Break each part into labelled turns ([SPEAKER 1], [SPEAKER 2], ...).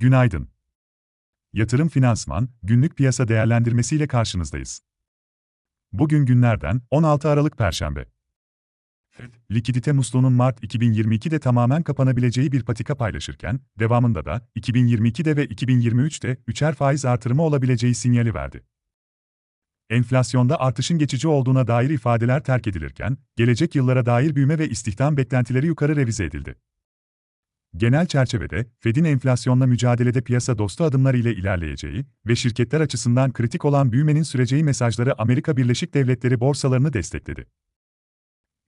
[SPEAKER 1] günaydın. Yatırım Finansman, günlük piyasa değerlendirmesiyle karşınızdayız. Bugün günlerden 16 Aralık Perşembe. FED, likidite musluğunun Mart 2022'de tamamen kapanabileceği bir patika paylaşırken, devamında da 2022'de ve 2023'te üçer faiz artırımı olabileceği sinyali verdi. Enflasyonda artışın geçici olduğuna dair ifadeler terk edilirken, gelecek yıllara dair büyüme ve istihdam beklentileri yukarı revize edildi. Genel çerçevede, Fed'in enflasyonla mücadelede piyasa dostu adımlar ile ilerleyeceği ve şirketler açısından kritik olan büyümenin süreceği mesajları Amerika Birleşik Devletleri borsalarını destekledi.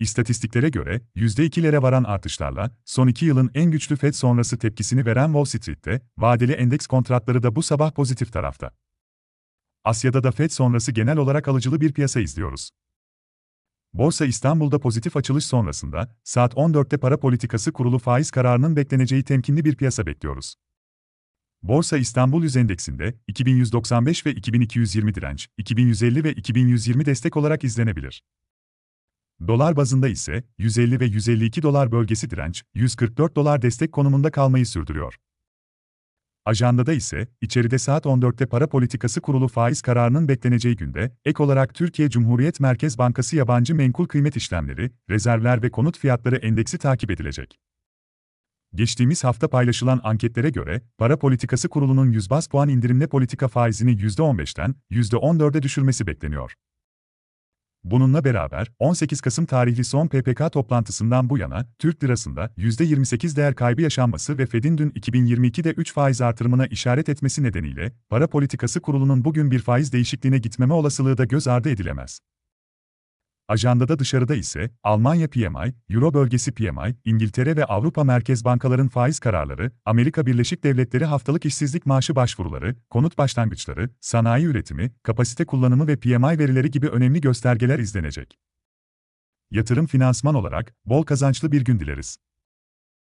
[SPEAKER 1] İstatistiklere göre, %2'lere varan artışlarla, son iki yılın en güçlü Fed sonrası tepkisini veren Wall Street'te, vadeli endeks kontratları da bu sabah pozitif tarafta. Asya'da da Fed sonrası genel olarak alıcılı bir piyasa izliyoruz. Borsa İstanbul'da pozitif açılış sonrasında, saat 14'te para politikası kurulu faiz kararının bekleneceği temkinli bir piyasa bekliyoruz. Borsa İstanbul Yüz Endeksinde 2195 ve 2220 direnç, 2150 ve 2120 destek olarak izlenebilir. Dolar bazında ise 150 ve 152 dolar bölgesi direnç, 144 dolar destek konumunda kalmayı sürdürüyor. Ajandada ise, içeride saat 14'te para politikası kurulu faiz kararının bekleneceği günde, ek olarak Türkiye Cumhuriyet Merkez Bankası yabancı menkul kıymet işlemleri, rezervler ve konut fiyatları endeksi takip edilecek. Geçtiğimiz hafta paylaşılan anketlere göre, para politikası kurulunun 100 bas puan indirimle politika faizini %15'ten %14'e düşürmesi bekleniyor. Bununla beraber 18 Kasım tarihli son PPK toplantısından bu yana Türk lirasında %28 değer kaybı yaşanması ve Fed'in dün 2022'de 3 faiz artırımına işaret etmesi nedeniyle para politikası kurulunun bugün bir faiz değişikliğine gitmeme olasılığı da göz ardı edilemez. Ajandada dışarıda ise Almanya PMI, Euro bölgesi PMI, İngiltere ve Avrupa Merkez Bankaların faiz kararları, Amerika Birleşik Devletleri haftalık işsizlik maaşı başvuruları, konut başlangıçları, sanayi üretimi, kapasite kullanımı ve PMI verileri gibi önemli göstergeler izlenecek. Yatırım finansman olarak bol kazançlı bir gün dileriz.